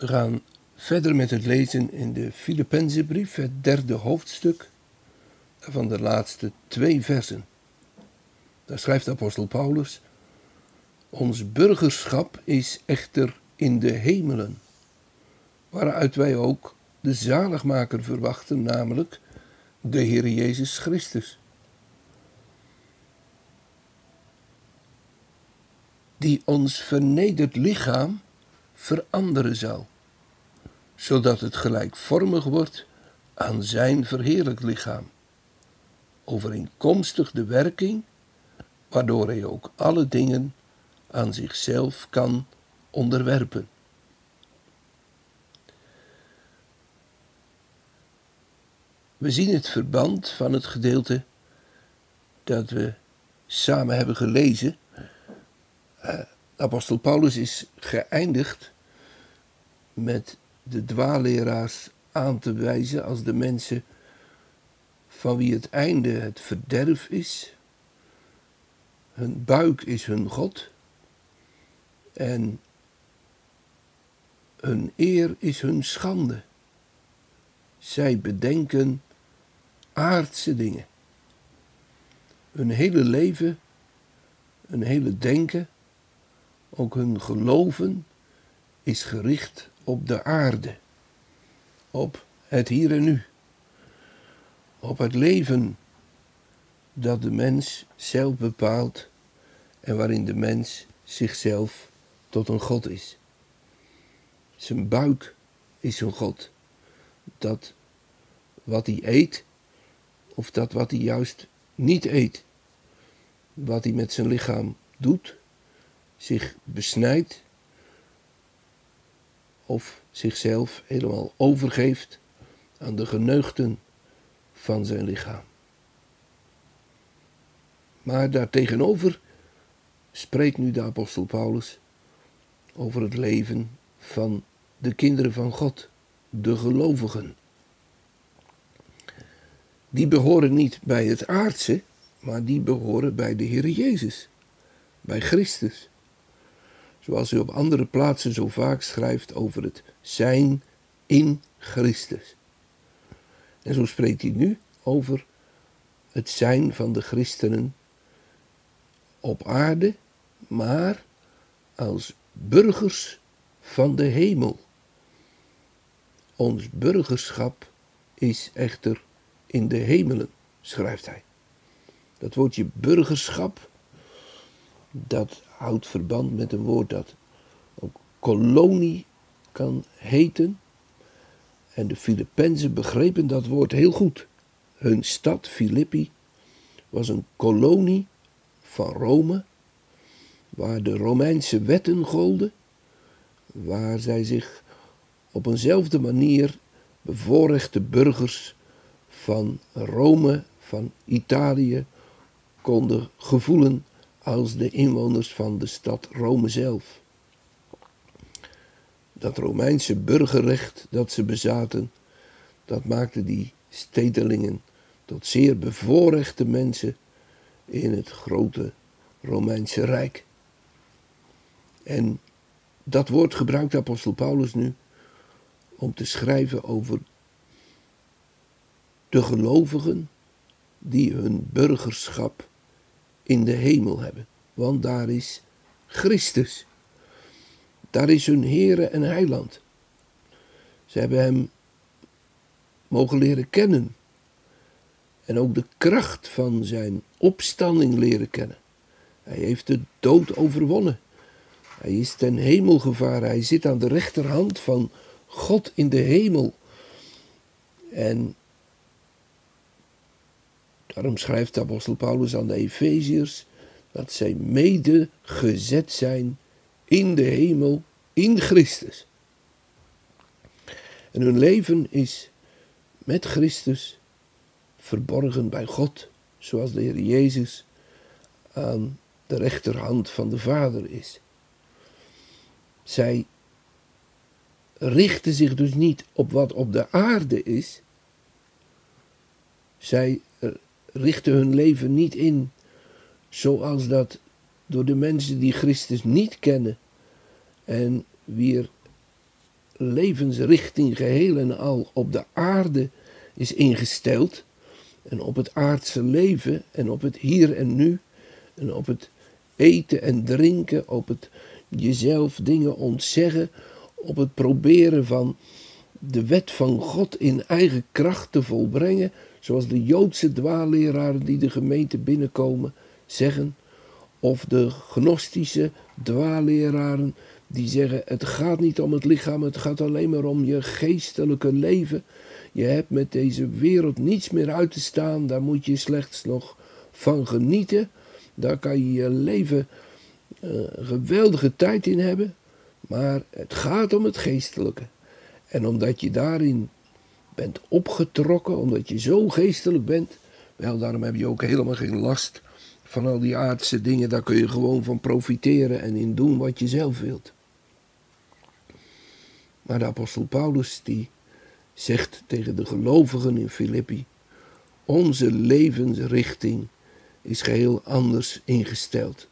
We gaan verder met het lezen in de Filippenzenbrief, het derde hoofdstuk, van de laatste twee versen. Daar schrijft apostel Paulus: Ons burgerschap is echter in de hemelen, waaruit wij ook de zaligmaker verwachten, namelijk de Heer Jezus Christus. Die ons vernederd lichaam veranderen zal, zodat het gelijkvormig wordt aan zijn verheerlijk lichaam, overeenkomstig de werking waardoor hij ook alle dingen aan zichzelf kan onderwerpen. We zien het verband van het gedeelte dat we samen hebben gelezen. Apostel Paulus is geëindigd met de dwaaleraars aan te wijzen als de mensen van wie het einde het verderf is. Hun buik is hun God en hun eer is hun schande. Zij bedenken aardse dingen. Hun hele leven, hun hele denken, ook hun geloven is gericht op de aarde, op het hier en nu, op het leven dat de mens zelf bepaalt en waarin de mens zichzelf tot een God is. Zijn buik is zijn God. Dat wat hij eet, of dat wat hij juist niet eet, wat hij met zijn lichaam doet, zich besnijdt, of zichzelf helemaal overgeeft aan de geneugten van zijn lichaam. Maar daartegenover spreekt nu de apostel Paulus over het leven van de kinderen van God, de gelovigen. Die behoren niet bij het aardse, maar die behoren bij de Heer Jezus, bij Christus. Zoals u op andere plaatsen zo vaak schrijft over het zijn in Christus. En zo spreekt hij nu over het zijn van de christenen op aarde, maar als burgers van de hemel. Ons burgerschap is echter in de hemelen, schrijft hij. Dat woordje burgerschap, dat houdt verband met een woord dat ook kolonie kan heten. En de Filippenzen begrepen dat woord heel goed. Hun stad Filippi was een kolonie van Rome, waar de Romeinse wetten golden, waar zij zich op eenzelfde manier bevoorrechte burgers van Rome, van Italië, konden gevoelen als de inwoners van de stad Rome zelf. Dat Romeinse burgerrecht dat ze bezaten, dat maakte die stedelingen tot zeer bevoorrechte mensen in het grote Romeinse Rijk. En dat woord gebruikt apostel Paulus nu om te schrijven over de gelovigen die hun burgerschap in de hemel hebben. Want daar is Christus. Daar is hun Heere en Heiland. Ze hebben Hem mogen leren kennen. En ook de kracht van zijn opstanding leren kennen. Hij heeft de dood overwonnen. Hij is ten hemel gevaren. Hij zit aan de rechterhand van God in de hemel. En daarom schrijft de apostel Paulus aan de Efeziërs dat zij mede gezet zijn in de hemel in Christus. En hun leven is met Christus verborgen bij God, zoals de Heer Jezus aan de rechterhand van de Vader is. Zij richten zich dus niet op wat op de aarde is. Zij richten hun leven niet in zoals dat door de mensen die Christus niet kennen en wier levensrichting geheel en al op de aarde is ingesteld en op het aardse leven en op het hier en nu en op het eten en drinken, op het jezelf dingen ontzeggen, op het proberen van de wet van God in eigen kracht te volbrengen, zoals de Joodse dwaalleraren die de gemeente binnenkomen zeggen, of de gnostische dwaalleraren die zeggen: het gaat niet om het lichaam, het gaat alleen maar om je geestelijke leven. Je hebt met deze wereld niets meer uit te staan, daar moet je slechts nog van genieten. Daar kan je je leven een geweldige tijd in hebben. Maar het gaat om het geestelijke. En omdat je daarin bent opgetrokken, omdat je zo geestelijk bent, wel, daarom heb je ook helemaal geen last van al die aardse dingen. Daar kun je gewoon van profiteren en in doen wat je zelf wilt. Maar de apostel Paulus die zegt tegen de gelovigen in Filippi: Onze levensrichting is geheel anders ingesteld.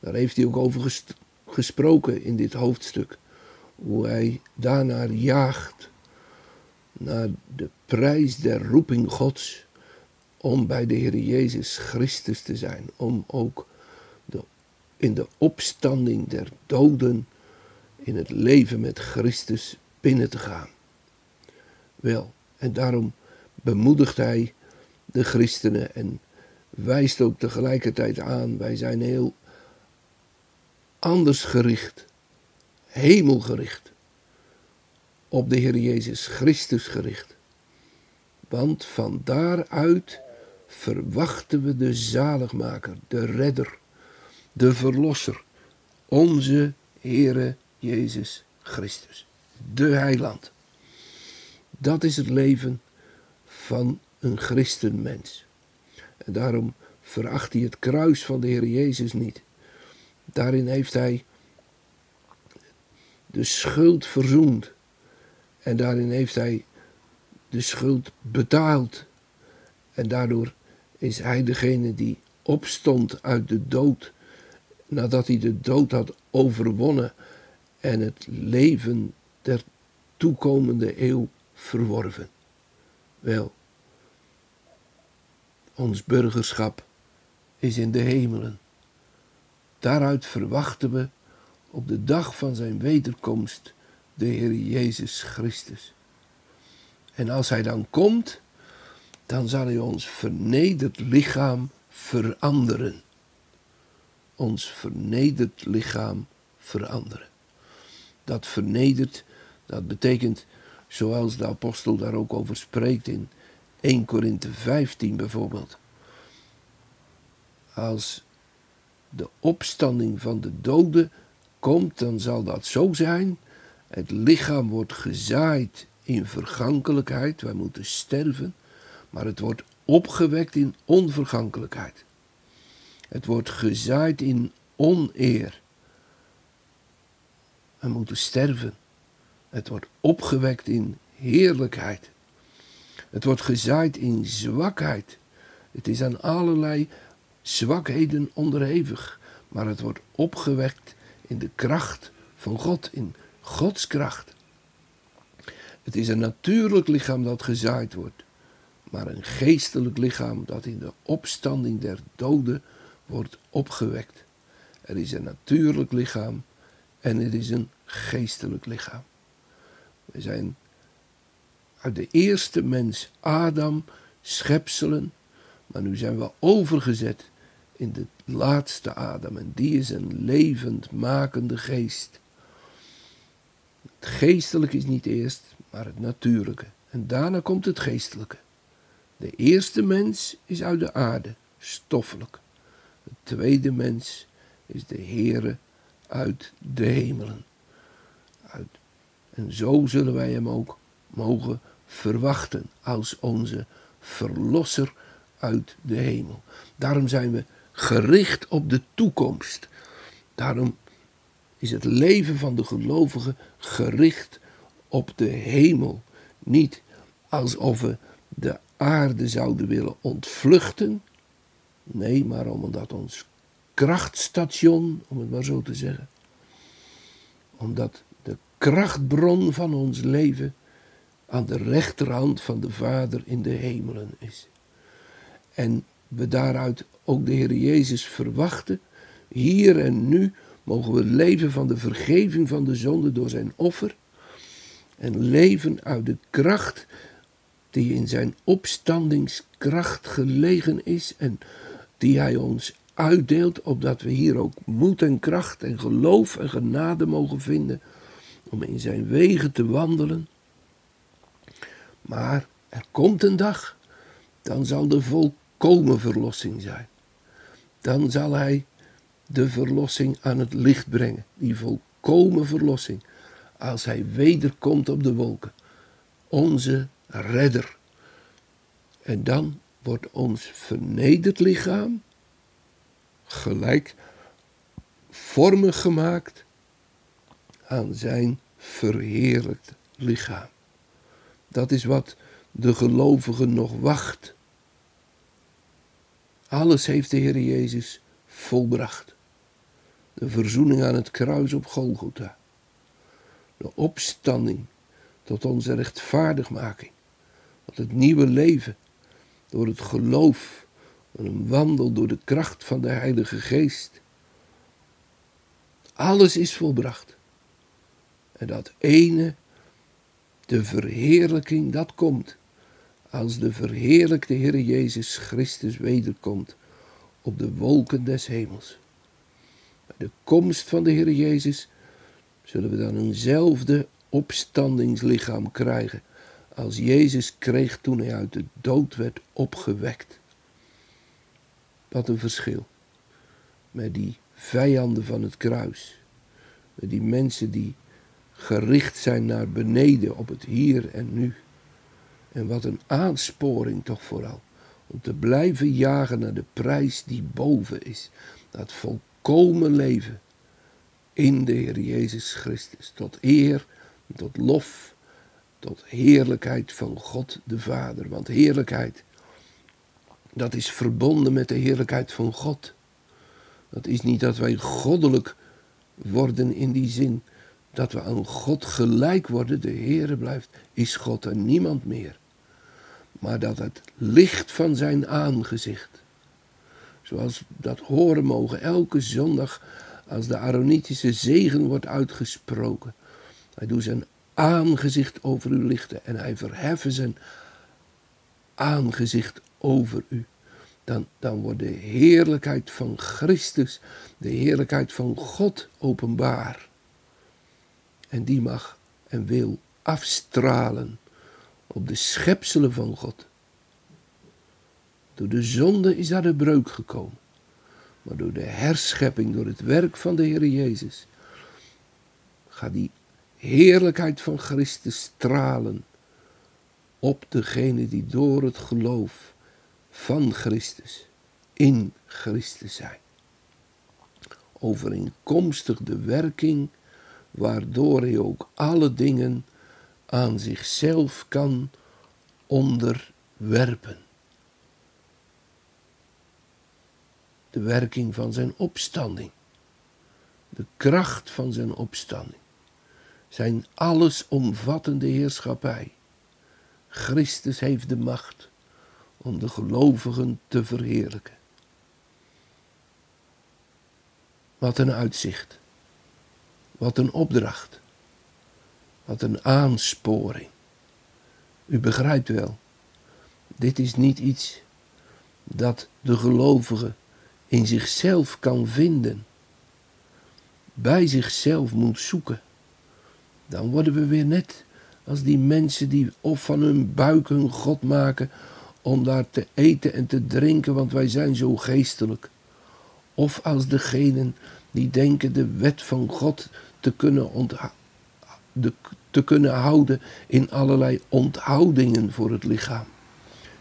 Daar heeft hij ook over gesproken in dit hoofdstuk. Hoe hij daarnaar jaagt, naar de prijs der roeping Gods, om bij de Heer Jezus Christus te zijn, om ook in de opstanding der doden, in het leven met Christus binnen te gaan. Wel, en daarom bemoedigt hij de christenen en wijst ook tegelijkertijd aan, wij zijn heel anders gericht, hemelgericht, op de Heer Jezus Christus gericht. Want van daaruit verwachten we de zaligmaker, de redder, de verlosser, onze Heere Jezus Christus, de heiland. Dat is het leven van een christenmens. En daarom veracht hij het kruis van de Heer Jezus niet. Daarin heeft hij de schuld verzoend. En daarin heeft hij de schuld betaald. En daardoor is hij degene die opstond uit de dood. Nadat hij de dood had overwonnen en het leven der toekomende eeuw verworven. Wel, ons burgerschap is in de hemelen. Daaruit verwachten we op de dag van zijn wederkomst de Heer Jezus Christus. En als Hij dan komt, dan zal Hij ons vernederd lichaam veranderen. Ons vernederd lichaam veranderen. Dat vernederd, dat betekent, zoals de apostel daar ook over spreekt in 1 Korinthe 15 bijvoorbeeld. Als de opstanding van de doden komt, dan zal dat zo zijn. Het lichaam wordt gezaaid in vergankelijkheid, wij moeten sterven, maar het wordt opgewekt in onvergankelijkheid. Het wordt gezaaid in oneer. We moeten sterven. Het wordt opgewekt in heerlijkheid. Het wordt gezaaid in zwakheid. Het is aan allerlei zwakheden onderhevig, maar het wordt opgewekt in de kracht van God, in Gods kracht. Het is een natuurlijk lichaam dat gezaaid wordt, maar een geestelijk lichaam dat in de opstanding der doden wordt opgewekt. Er is een natuurlijk lichaam en er is een geestelijk lichaam. We zijn uit de eerste mens, Adam, schepselen, maar nu zijn we overgezet in de laatste Adam en die is een levend makende geest. Het geestelijke is niet eerst, maar het natuurlijke. En daarna komt het geestelijke. De eerste mens is uit de aarde, stoffelijk. De tweede mens is de Heere uit de hemelen. Uit. En zo zullen wij hem ook mogen verwachten als onze verlosser uit de hemel. Daarom zijn we gericht op de toekomst. Daarom is het leven van de gelovige gericht op de hemel. Niet alsof we de aarde zouden willen ontvluchten. Nee, maar omdat ons krachtstation, om het maar zo te zeggen, omdat de krachtbron van ons leven aan de rechterhand van de Vader in de hemelen is. En we daaruit ook de Heer Jezus verwachten, hier en nu mogen we leven van de vergeving van de zonde door zijn offer en leven uit de kracht die in zijn opstandingskracht gelegen is en die hij ons uitdeelt, opdat we hier ook moed en kracht en geloof en genade mogen vinden om in zijn wegen te wandelen. Maar er komt een dag, dan zal de volkomen verlossing zijn. Dan zal hij de verlossing aan het licht brengen, die volkomen verlossing, als hij wederkomt op de wolken. Onze redder. En dan wordt ons vernederd lichaam gelijk vormig gemaakt aan zijn verheerlijkt lichaam. Dat is wat de gelovige nog wacht. Alles heeft de Heer Jezus volbracht. De verzoening aan het kruis op Golgotha. De opstanding tot onze rechtvaardigmaking. Tot het nieuwe leven door het geloof en een wandel door de kracht van de Heilige Geest. Alles is volbracht. En dat ene, de verheerlijking, dat komt als de verheerlijkte Heer Jezus Christus wederkomt op de wolken des hemels. Bij de komst van de Heer Jezus zullen we dan eenzelfde opstandingslichaam krijgen als Jezus kreeg toen hij uit de dood werd opgewekt. Wat een verschil met die vijanden van het kruis, met die mensen die gericht zijn naar beneden op het hier en nu. En wat een aansporing toch vooral om te blijven jagen naar de prijs die boven is, dat volkomen leven in de Heer Jezus Christus, tot eer, tot lof tot heerlijkheid van God de Vader. Want heerlijkheid, dat is verbonden met de heerlijkheid van God. Dat is niet dat wij goddelijk worden in die zin dat we aan God gelijk worden. De Heere blijft, is God en niemand meer. Maar dat het licht van zijn aangezicht, zoals dat horen mogen elke zondag als de Aaronitische zegen wordt uitgesproken. Hij doet zijn aangezicht over u lichten en hij verheffen zijn aangezicht over u. Dan, dan wordt de heerlijkheid van Christus, de heerlijkheid van God openbaar. En die mag en wil afstralen op de schepselen van God. Door de zonde is daar de breuk gekomen. Maar door de herschepping, door het werk van de Heer Jezus, gaat die heerlijkheid van Christus stralen op degene die door het geloof van Christus in Christus zijn. Overeenkomstig de werking waardoor hij ook alle dingen aan zichzelf kan onderwerpen. De werking van zijn opstanding, de kracht van zijn opstanding zijn allesomvattende heerschappij. Christus heeft de macht om de gelovigen te verheerlijken. Wat een uitzicht. Wat een opdracht. Wat een aansporing. U begrijpt wel, dit is niet iets dat de gelovige in zichzelf kan vinden, bij zichzelf moet zoeken. Dan worden we weer net als die mensen die of van hun buik hun God maken om daar te eten en te drinken, want wij zijn zo geestelijk. Of als degenen die denken de wet van God te kunnen, te kunnen houden in allerlei onthoudingen voor het lichaam.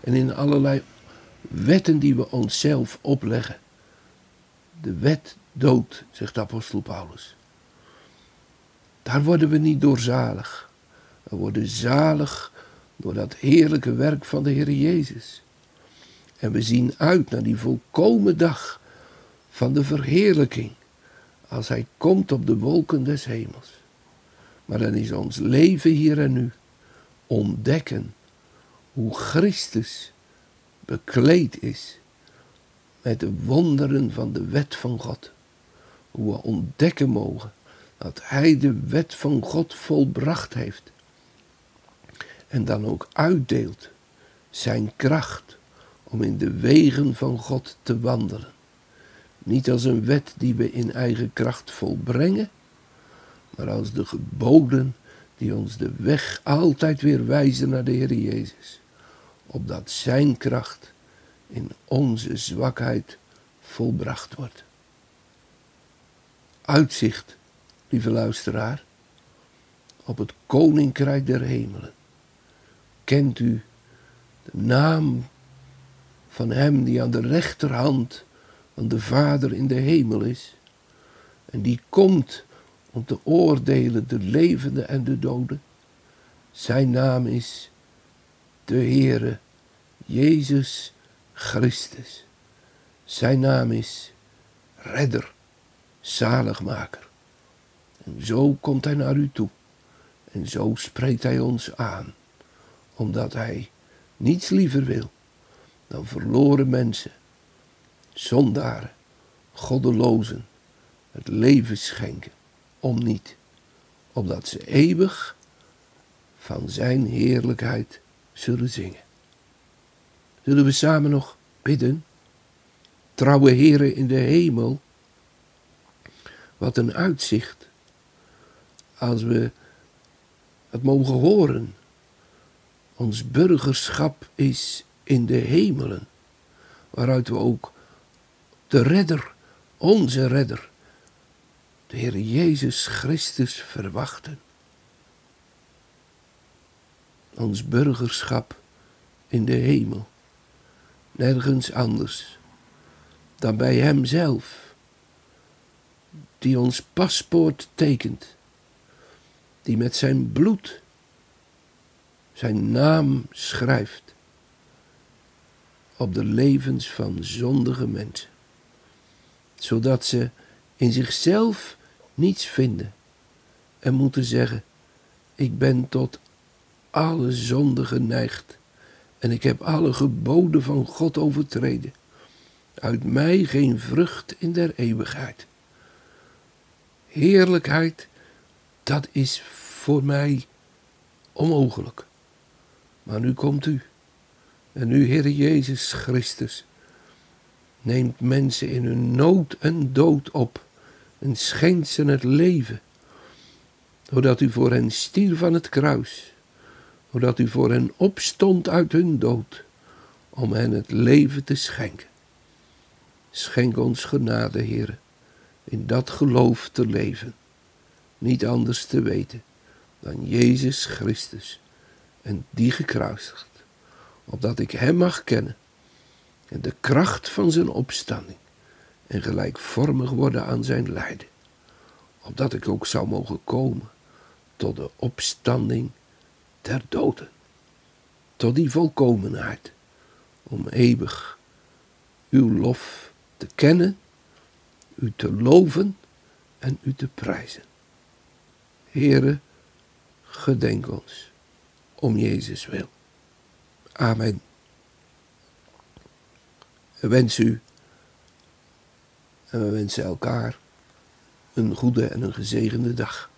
En in allerlei wetten die we onszelf opleggen. De wet dood, zegt apostel Paulus. Daar worden we niet door zalig. We worden zalig door dat heerlijke werk van de Heer Jezus. En we zien uit naar die volkomen dag van de verheerlijking als Hij komt op de wolken des hemels. Maar dan is ons leven hier en nu ontdekken hoe Christus bekleed is met de wonderen van de wet van God. Hoe we ontdekken mogen dat Hij de wet van God volbracht heeft. En dan ook uitdeelt zijn kracht om in de wegen van God te wandelen. Niet als een wet die we in eigen kracht volbrengen, maar als de geboden die ons de weg altijd weer wijzen naar de Heer Jezus. Opdat Zijn kracht in onze zwakheid volbracht wordt. Uitzicht, lieve luisteraar, op het koninkrijk der hemelen. Kent u de naam van Hem die aan de rechterhand van de Vader in de hemel is? En die komt om te oordelen de levenden en de doden. Zijn naam is de Heere Jezus Christus. Zijn naam is Redder, Zaligmaker. En zo komt Hij naar u toe. En zo spreekt Hij ons aan, omdat Hij niets liever wil dan verloren mensen, zondaren, goddelozen, het leven schenken om niet, opdat ze eeuwig van zijn heerlijkheid zullen zingen. Zullen we samen nog bidden? Trouwe Heren in de hemel, wat een uitzicht als we het mogen horen. Ons burgerschap is in de hemelen, waaruit we ook de redder, onze redder, de Heer Jezus Christus verwachten. Ons burgerschap in de hemel, nergens anders dan bij Hem zelf, die ons paspoort tekent, die met zijn bloed zijn naam schrijft op de levens van zondige mensen, zodat ze in zichzelf niets vinden en moeten zeggen: Ik ben tot alle zonde geneigd en ik heb alle geboden van God overtreden. Uit mij geen vrucht in der eeuwigheid. Heerlijkheid, dat is voor mij onmogelijk. Maar nu komt u. En nu, Heer Jezus Christus, neemt mensen in hun nood en dood op en schenkt ze het leven. Doordat u voor hen stierf van het kruis. Doordat u voor hen opstond uit hun dood. Om hen het leven te schenken. Schenk ons genade, Heer, in dat geloof te leven. Niet anders te weten dan Jezus Christus en die gekruisigd. Opdat ik Hem mag kennen en de kracht van zijn opstanding en gelijkvormig worden aan zijn lijden, opdat ik ook zou mogen komen tot de opstanding der doden, tot die volkomenheid, om eeuwig uw lof te kennen, u te loven en u te prijzen. Heere, gedenk ons om Jezus wil. Amen. Wens u en we wensen elkaar een goede en een gezegende dag.